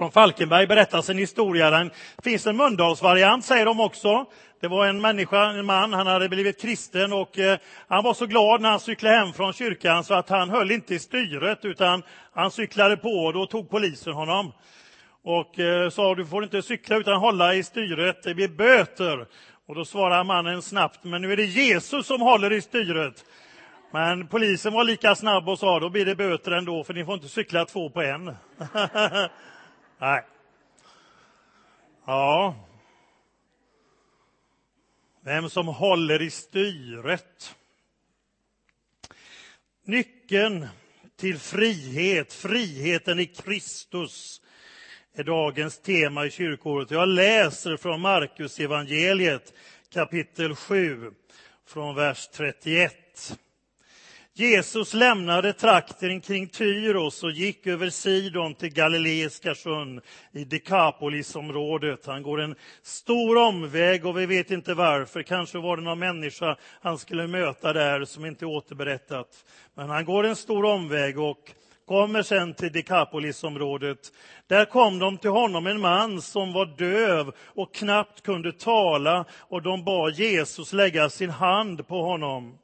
Från Falkenberg berättas en historia. Det finns en Mölndalsvariant, säger de också. Det var en människa, en man, han hade blivit kristen och eh, han var så glad när han cyklade hem från kyrkan så att han höll inte i styret utan han cyklade på och då tog polisen honom. Och eh, sa du får inte cykla utan hålla i styret, det blir böter. Och då svarade mannen snabbt, men nu är det Jesus som håller i styret. Men polisen var lika snabb och sa, då blir det böter ändå, för ni får inte cykla två på en. Nej. Ja. Vem som håller i styret. Nyckeln till frihet, friheten i Kristus, är dagens tema i kyrkåret. Jag läser från Markus evangeliet kapitel 7, från vers 31. Jesus lämnade trakten kring Tyros och gick över Sidon till Galileiska sjön i Dekapolisområdet. Han går en stor omväg och vi vet inte varför. Kanske var det någon människa han skulle möta där som inte är återberättat. Men han går en stor omväg och kommer sen till Dekapolisområdet. Där kom de till honom en man som var döv och knappt kunde tala och de bad Jesus lägga sin hand på honom.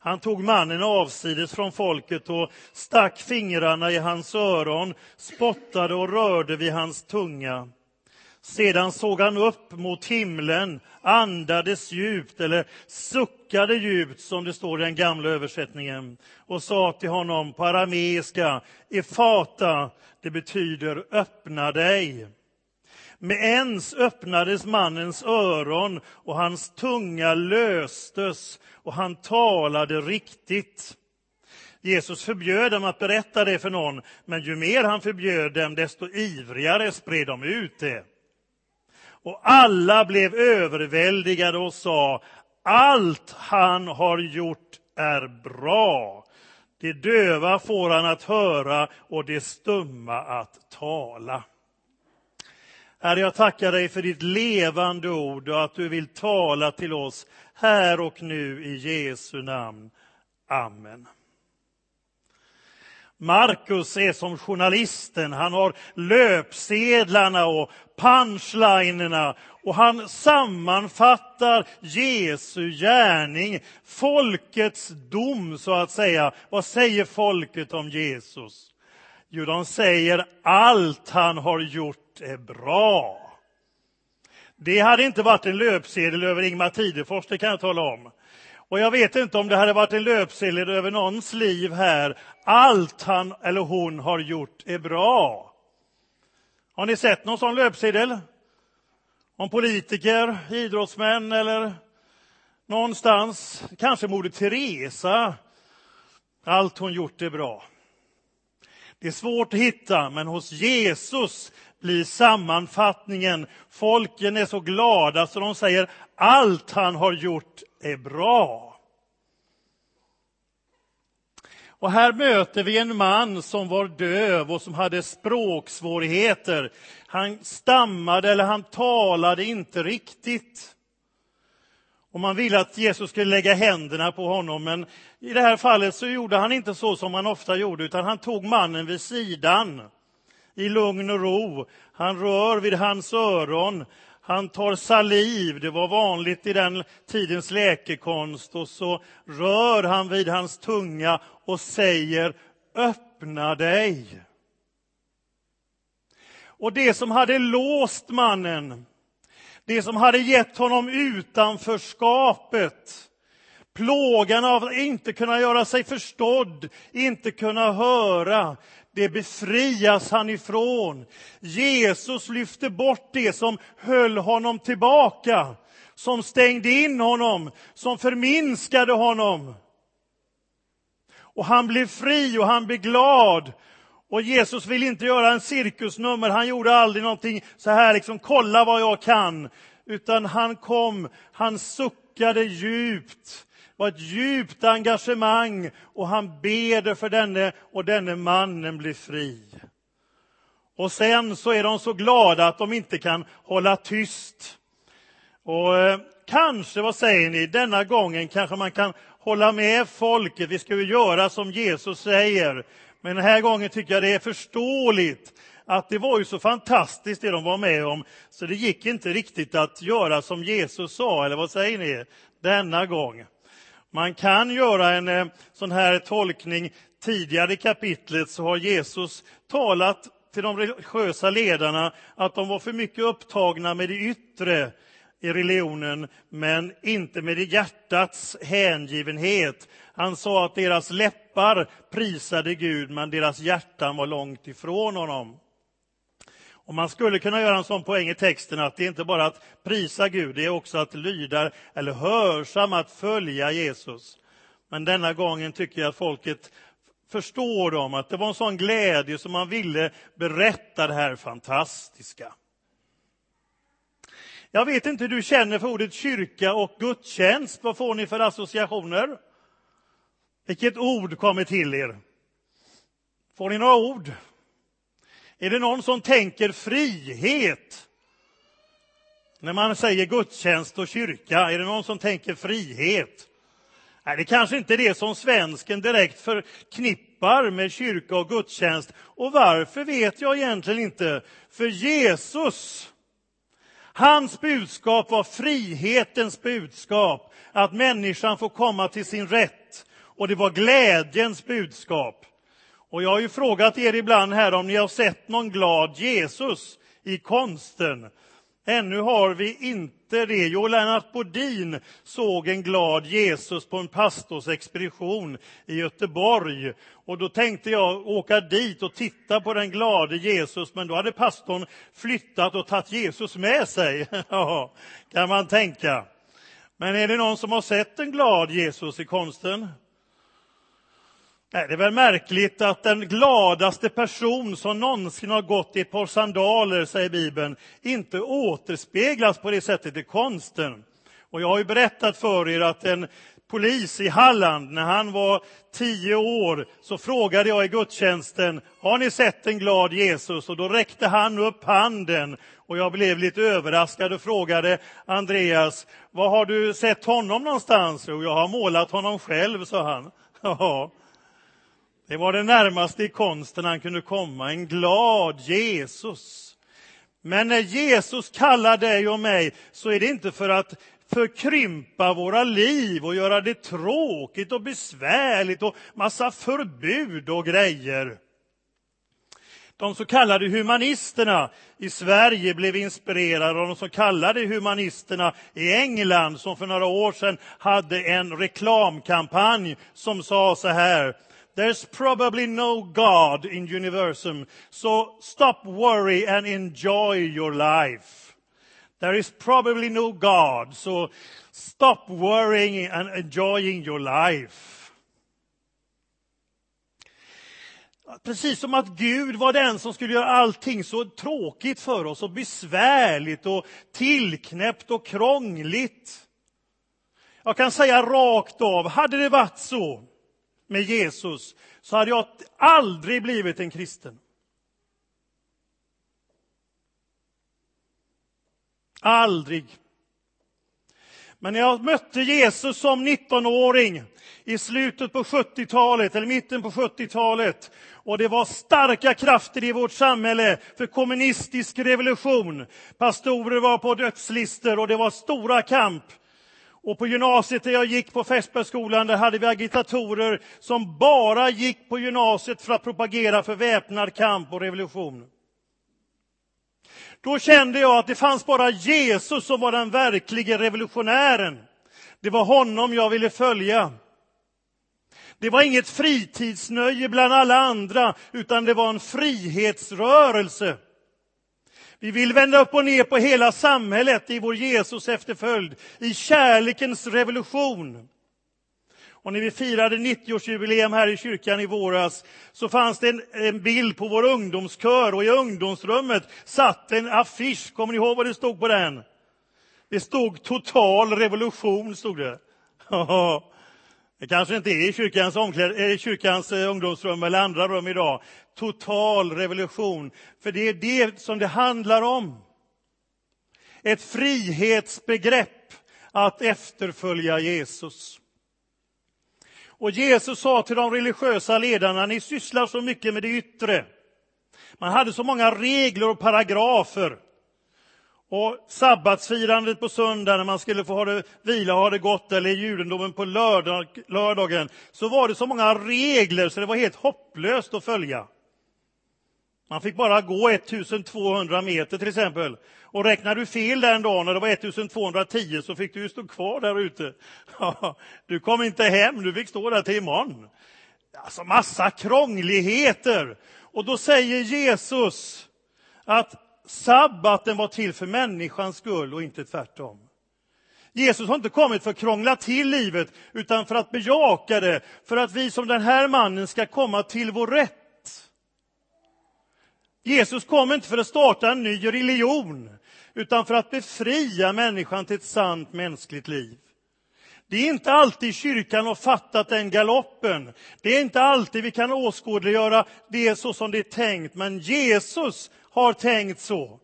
Han tog mannen avsides från folket och stack fingrarna i hans öron, spottade och rörde vid hans tunga. Sedan såg han upp mot himlen, andades djupt, eller suckade djupt, som det står i den gamla översättningen, och sa till honom på arameiska, Efata, det betyder öppna dig. Med ens öppnades mannens öron och hans tunga löstes och han talade riktigt. Jesus förbjöd dem att berätta det för någon, men ju mer han förbjöd dem, desto ivrigare spred de ut det. Och alla blev överväldigade och sa, allt han har gjort är bra. Det döva får han att höra och det stumma att tala. Herre, jag tackar dig för ditt levande ord och att du vill tala till oss här och nu i Jesu namn. Amen. Markus är som journalisten, han har löpsedlarna och punchlinerna och han sammanfattar Jesu gärning, folkets dom så att säga. Vad säger folket om Jesus? Jo, de säger allt han har gjort är bra. Det hade inte varit en löpsedel över Ingmar Tidefors, det kan jag tala om. Och jag vet inte om det hade varit en löpsedel över någons liv här. Allt han eller hon har gjort är bra. Har ni sett någon sån löpsedel? Om politiker, idrottsmän eller någonstans. Kanske Moder Teresa. Allt hon gjort är bra. Det är svårt att hitta, men hos Jesus blir sammanfattningen. Folken är så glada så de säger allt han har gjort är bra. Och här möter vi en man som var döv och som hade språksvårigheter. Han stammade eller han talade inte riktigt. Och man ville att Jesus skulle lägga händerna på honom, men i det här fallet så gjorde han inte så som man ofta gjorde, utan han tog mannen vid sidan i lugn och ro. Han rör vid hans öron, han tar saliv, det var vanligt i den tidens läkekonst, och så rör han vid hans tunga och säger öppna dig. Och det som hade låst mannen, det som hade gett honom utanförskapet, plågan av att inte kunna göra sig förstådd, inte kunna höra, det befrias han ifrån. Jesus lyfte bort det som höll honom tillbaka, som stängde in honom, som förminskade honom. Och han blev fri och han blev glad. Och Jesus vill inte göra en cirkusnummer, han gjorde aldrig någonting så här, liksom kolla vad jag kan. Utan han kom, han suckade djupt det var ett djupt engagemang och han beder för denne och denne mannen blir fri. Och sen så är de så glada att de inte kan hålla tyst. Och eh, kanske, vad säger ni, denna gången kanske man kan hålla med folket. Vi ska ju göra som Jesus säger. Men den här gången tycker jag det är förståeligt att det var ju så fantastiskt det de var med om, så det gick inte riktigt att göra som Jesus sa, eller vad säger ni, denna gång. Man kan göra en eh, sån här tolkning. Tidigare i kapitlet så har Jesus talat till de religiösa ledarna att de var för mycket upptagna med det yttre i religionen, men inte med hjärtats hängivenhet. Han sa att deras läppar prisade Gud, men deras hjärtan var långt ifrån honom. Och man skulle kunna göra en sån poäng i texten att det är inte bara att prisa Gud, det är också att lyda eller hörsamma, att följa Jesus. Men denna gången tycker jag att folket förstår dem, att det var en sån glädje som man ville berätta det här fantastiska. Jag vet inte hur du känner för ordet kyrka och gudstjänst. Vad får ni för associationer? Vilket ord kommer till er? Får ni några ord? Är det någon som tänker frihet? När man säger gudstjänst och kyrka, är det någon som tänker frihet? Nej, det kanske inte är det som svensken direkt förknippar med kyrka och gudstjänst. Och varför vet jag egentligen inte. För Jesus, hans budskap var frihetens budskap. Att människan får komma till sin rätt. Och det var glädjens budskap. Och jag har ju frågat er ibland här om ni har sett någon glad Jesus i konsten. Ännu har vi inte det. Jo, Lennart Bodin såg en glad Jesus på en pastorsexpedition i Göteborg. Och då tänkte jag åka dit och titta på den glade Jesus, men då hade pastorn flyttat och tagit Jesus med sig. Ja, kan man tänka. Men är det någon som har sett en glad Jesus i konsten? Nej, det är väl märkligt att den gladaste person som någonsin har gått i ett par sandaler, säger Bibeln, inte återspeglas på det sättet i konsten. Och jag har ju berättat för er att en polis i Halland, när han var tio år, så frågade jag i gudstjänsten, har ni sett en glad Jesus? Och då räckte han upp handen och jag blev lite överraskad och frågade Andreas, var har du sett honom någonstans? Och jag har målat honom själv, sa han. Ja. Det var det närmaste i konsten han kunde komma, en glad Jesus. Men när Jesus kallar dig och mig så är det inte för att förkrympa våra liv och göra det tråkigt och besvärligt och massa förbud och grejer. De så kallade humanisterna i Sverige blev inspirerade av de så kallade humanisterna i England som för några år sedan hade en reklamkampanj som sa så här There's probably no God in universum, so stop worry and enjoy your life. There is probably no God, so stop worrying and enjoying your life. Precis som att Gud var den som skulle göra allting så tråkigt för oss och besvärligt och tillknäppt och krångligt. Jag kan säga rakt av, hade det varit så med Jesus så hade jag aldrig blivit en kristen. Aldrig. Men när jag mötte Jesus som 19-åring i slutet på 70-talet, eller mitten på 70-talet, och det var starka krafter i vårt samhälle för kommunistisk revolution. Pastorer var på dödslistor och det var stora kamp. Och på gymnasiet där jag gick på Fässbergsskolan, där hade vi agitatorer som bara gick på gymnasiet för att propagera för väpnad kamp och revolution. Då kände jag att det fanns bara Jesus som var den verkliga revolutionären. Det var honom jag ville följa. Det var inget fritidsnöje bland alla andra, utan det var en frihetsrörelse. Vi vill vända upp och ner på hela samhället i vår Jesus efterföljd, i kärlekens revolution. Och när vi firade 90-årsjubileum här i kyrkan i våras så fanns det en, en, bild på vår ungdomskör och i ungdomsrummet satt en affisch. Kommer ni ihåg vad det stod på den? Det stod total revolution, stod det. Det kanske inte är i kyrkans, omkläd, eh, kyrkans eh, ungdomsrum eller andra rum idag. Total revolution. För det är det som det handlar om. Ett frihetsbegrepp att efterfölja Jesus. Och Jesus sa till de religiösa ledarna, ni sysslar så mycket med det yttre. Man hade så många regler och paragrafer. Och sabbatsfirandet på söndag när man skulle få ha det, vila och ha det gott, eller judendomen på lördag, lördagen, så var det så många regler så det var helt hopplöst att följa. Man fick bara gå 1200 meter till exempel. Och räknar du fel den dagen när det var 1210 så fick du ju stå kvar där ute. Du kom inte hem, du fick stå där till imorgon. Alltså massa krångligheter. Och då säger Jesus att sabbaten var till för människans skull och inte tvärtom. Jesus har inte kommit för att krångla till livet, utan för att bejaka det, för att vi som den här mannen ska komma till vår rätt. Jesus kom inte för att starta en ny religion, utan för att befria människan till ett sant mänskligt liv. Det är inte alltid kyrkan har fattat den galoppen. Det är inte alltid vi kan åskådliggöra det så som det är tänkt, men Jesus har tänkt så.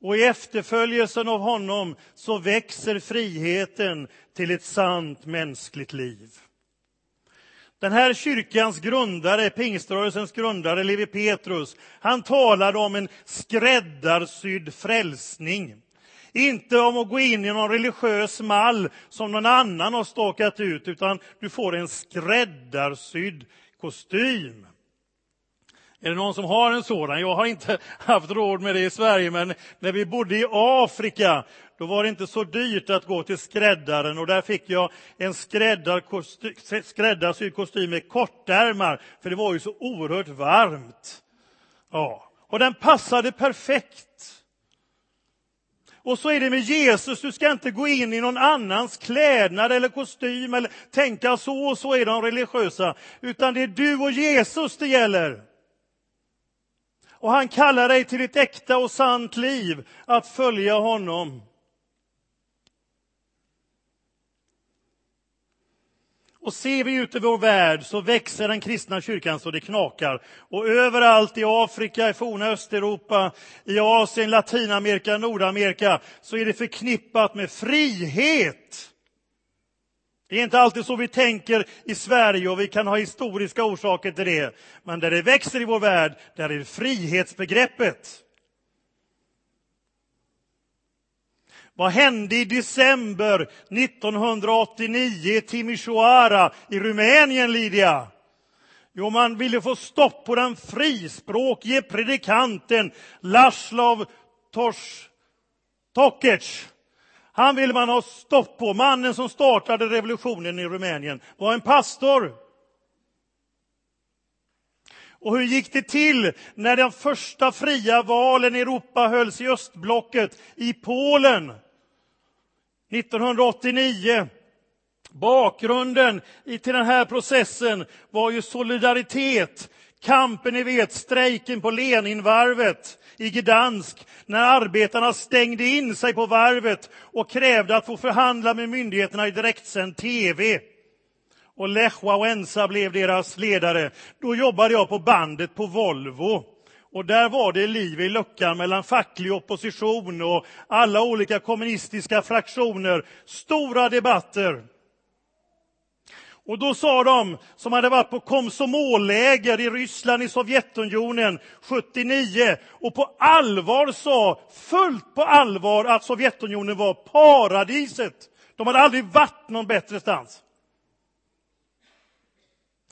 Och i efterföljelsen av honom så växer friheten till ett sant mänskligt liv. Den här kyrkans grundare, pingströrelsens grundare, Levi Petrus, han talade om en skräddarsydd frälsning. Inte om att gå in i någon religiös mall som någon annan har stakat ut, utan du får en skräddarsydd kostym. Är det någon som har en sådan? Jag har inte haft råd med det i Sverige, men när vi bodde i Afrika, då var det inte så dyrt att gå till skräddaren och där fick jag en skräddarsydd kostym med kortärmar, för det var ju så oerhört varmt. Ja, och den passade perfekt. Och så är det med Jesus, du ska inte gå in i någon annans klädnad eller kostym eller tänka så och så är de religiösa, utan det är du och Jesus det gäller. Och han kallar dig till ett äkta och sant liv, att följa honom. Och ser vi ut i vår värld så växer den kristna kyrkan så det knakar. Och överallt i Afrika, i forna Östeuropa, i Asien, Latinamerika, Nordamerika så är det förknippat med frihet. Det är inte alltid så vi tänker i Sverige och vi kan ha historiska orsaker till det. Men där det växer i vår värld, där är det frihetsbegreppet. Vad hände i december 1989 i Timisoara i Rumänien, Lydia? Jo, man ville få stopp på den frispråkige predikanten Laslov Tors Tokic. Han ville man ha stopp på. Mannen som startade revolutionen i Rumänien var en pastor. Och hur gick det till när de första fria valen i Europa hölls i östblocket, i Polen? 1989. Bakgrunden till den här processen var ju solidaritet, kampen, ni vet, strejken på Leninvarvet i Gdansk, när arbetarna stängde in sig på varvet och krävde att få förhandla med myndigheterna i direktsänd tv. Och Lech Wałęsa blev deras ledare. Då jobbade jag på bandet på Volvo. Och där var det liv i luckan mellan facklig opposition och alla olika kommunistiska fraktioner. Stora debatter. Och då sa de som hade varit på komsomolläger i Ryssland, i Sovjetunionen 79 och på allvar sa, fullt på allvar, att Sovjetunionen var paradiset. De hade aldrig varit någon bättre stans.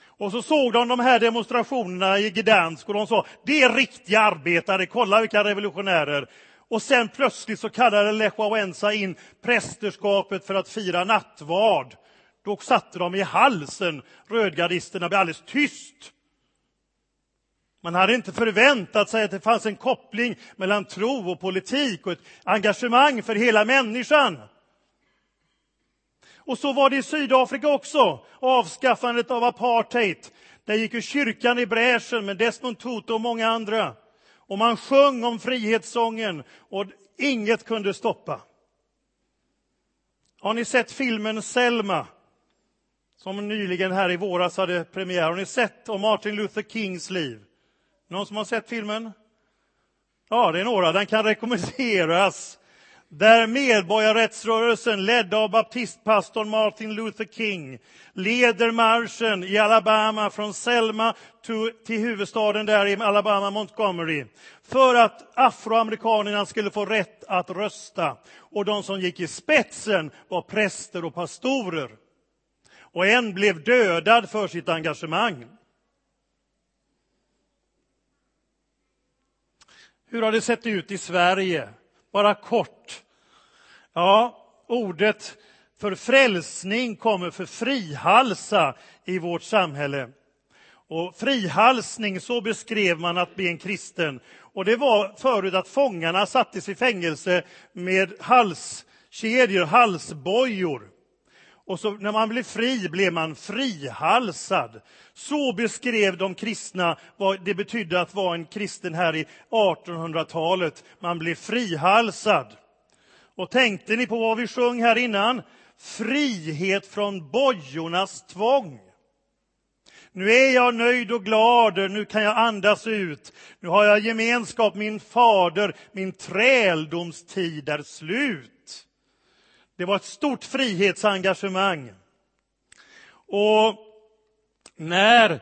Och så såg de de här demonstrationerna i Gdansk och de sa, det är riktiga arbetare, kolla vilka revolutionärer. Och sen plötsligt så kallade Lech Wałęsa in prästerskapet för att fira nattvard. Då satte de i halsen, rödgardisterna blev alldeles tyst. Man hade inte förväntat sig att det fanns en koppling mellan tro och politik och ett engagemang för hela människan. Och så var det i Sydafrika också, avskaffandet av apartheid. Där gick ju kyrkan i bräschen med Desmond Tutu och många andra. Och man sjöng om frihetssången och inget kunde stoppa. Har ni sett filmen Selma? Som nyligen här i våras hade premiär. Har ni sett om Martin Luther Kings liv? Någon som har sett filmen? Ja, det är några. Den kan rekommenderas. där medborgarrättsrörelsen ledd av baptistpastorn Martin Luther King leder marschen i Alabama från Selma till huvudstaden där i Alabama, Montgomery, för att afroamerikanerna skulle få rätt att rösta. Och de som gick i spetsen var präster och pastorer. Och en blev dödad för sitt engagemang. Hur har det sett ut i Sverige? Bara kort. Ja, ordet för frälsning kommer för frihalsa i vårt samhälle. Och frihalsning, så beskrev man att bli en kristen. Och det var förut att fångarna sattes i fängelse med halskedjor, halsbojor. Och så när man blev fri blev man frihalsad. Så beskrev de kristna vad det betydde att vara en kristen här i 1800-talet. Man blev frihalsad. Och tänkte ni på vad vi sjöng här innan? Frihet från bojornas tvång. Nu är jag nöjd och glad, nu kan jag andas ut. Nu har jag gemenskap med min fader, min träldomstid är slut. Det var ett stort frihetsengagemang. Och när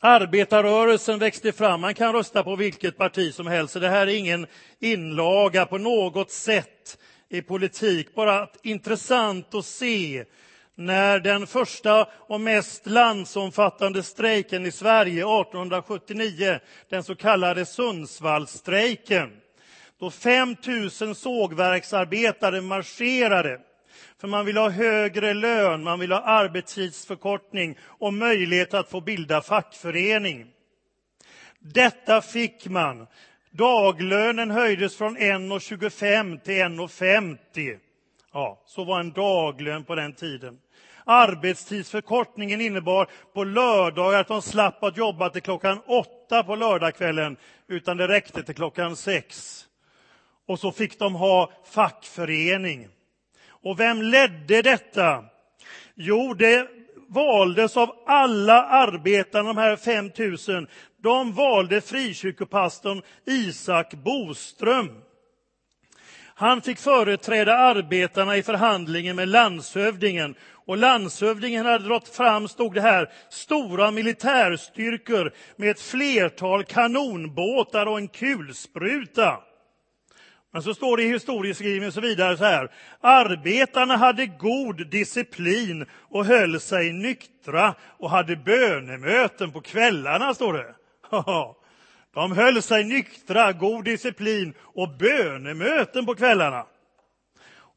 arbetarrörelsen växte fram, man kan rösta på vilket parti som helst, så det här är ingen inlaga på något sätt i politik, bara intressant att se när den första och mest landsomfattande strejken i Sverige 1879, den så kallade Sundsvallstrejken, då 5 000 sågverksarbetare marscherade. För man vill ha högre lön, man vill ha arbetstidsförkortning och möjlighet att få bilda fackförening. Detta fick man. Daglönen höjdes från 1,25 till 1,50. Ja, så var en daglön på den tiden. Arbetstidsförkortningen innebar på lördagar att de slapp att jobba till klockan åtta på lördagskvällen, utan det räckte till klockan sex. Och så fick de ha fackförening. Och vem ledde detta? Jo, det valdes av alla arbetarna, de här 5 000. De valde frikyrkopastorn Isak Boström. Han fick företräda arbetarna i förhandlingen med landshövdingen. Och landshövdingen hade dragit fram, stod det här, stora militärstyrkor med ett flertal kanonbåtar och en kulspruta. Men så står det i historieskrivningen så vidare så här. Arbetarna hade god disciplin och höll sig nyktra och hade bönemöten på kvällarna, står det. De höll sig nyktra, god disciplin och bönemöten på kvällarna.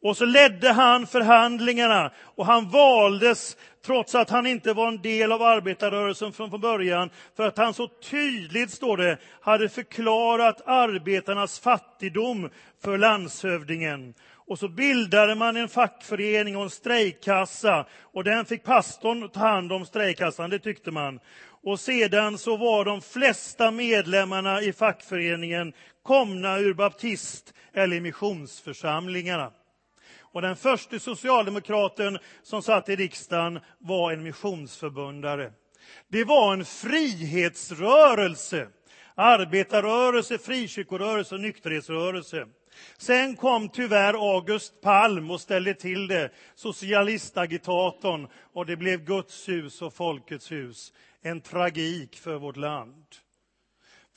Och så ledde han förhandlingarna och han valdes trots att han inte var en del av arbetarrörelsen från början, för att han så tydligt, står det, hade förklarat arbetarnas fattigdom för landshövdingen. Och så bildade man en fackförening och en strejkkassa och den fick pastorn ta hand om strejkkassan, det tyckte man. Och sedan så var de flesta medlemmarna i fackföreningen komna ur baptist eller missionsförsamlingarna. Och den första socialdemokraten som satt i riksdagen var en missionsförbundare. Det var en frihetsrörelse. Arbetarrörelse, frikyrkorörelse och nykterhetsrörelse. Sen kom tyvärr August Palm och ställde till det, socialistagitatorn, och det blev Guds hus och folkets hus. En tragik för vårt land.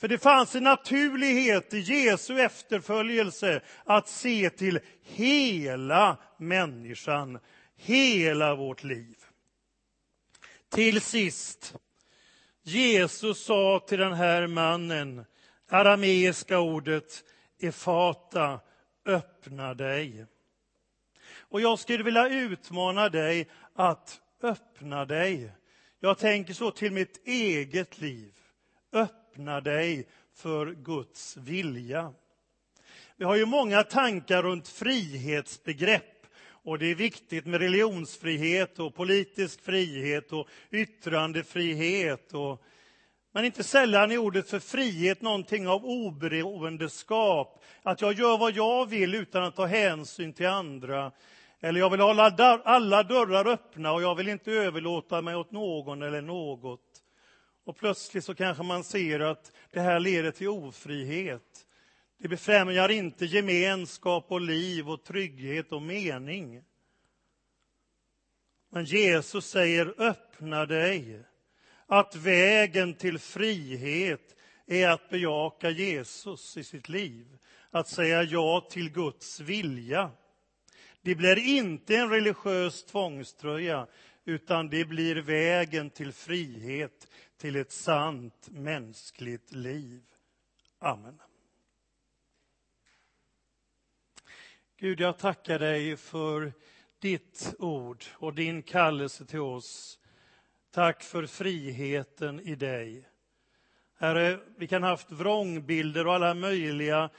För det fanns en naturlighet i Jesu efterföljelse att se till hela människan, hela vårt liv. Till sist, Jesus sa till den här mannen, arameiska ordet efata, öppna dig. Och jag skulle vilja utmana dig att öppna dig. Jag tänker så till mitt eget liv. Öppna öppna dig för Guds vilja. Vi har ju många tankar runt frihetsbegrepp och det är viktigt med religionsfrihet och politisk frihet och yttrandefrihet. Och, men inte sällan är ordet för frihet någonting av oberoendeskap. Att jag gör vad jag vill utan att ta hänsyn till andra. Eller jag vill hålla alla dörrar öppna och jag vill inte överlåta mig åt någon eller något. Och plötsligt så kanske man ser att det här leder till ofrihet. Det befrämjar inte gemenskap och liv och trygghet och mening. Men Jesus säger öppna dig. Att vägen till frihet är att bejaka Jesus i sitt liv. Att säga ja till Guds vilja. Det blir inte en religiös tvångströja utan det blir vägen till frihet, till ett sant mänskligt liv. Amen. Gud, jag tackar dig för ditt ord och din kallelse till oss. Tack för friheten i dig. Herre, vi kan ha haft vrångbilder och alla möjliga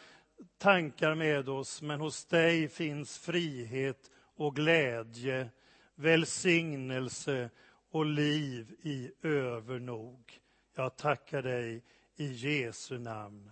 tankar med oss, men hos dig finns frihet och glädje, välsignelse och liv i övernog. Jag tackar dig i Jesu namn.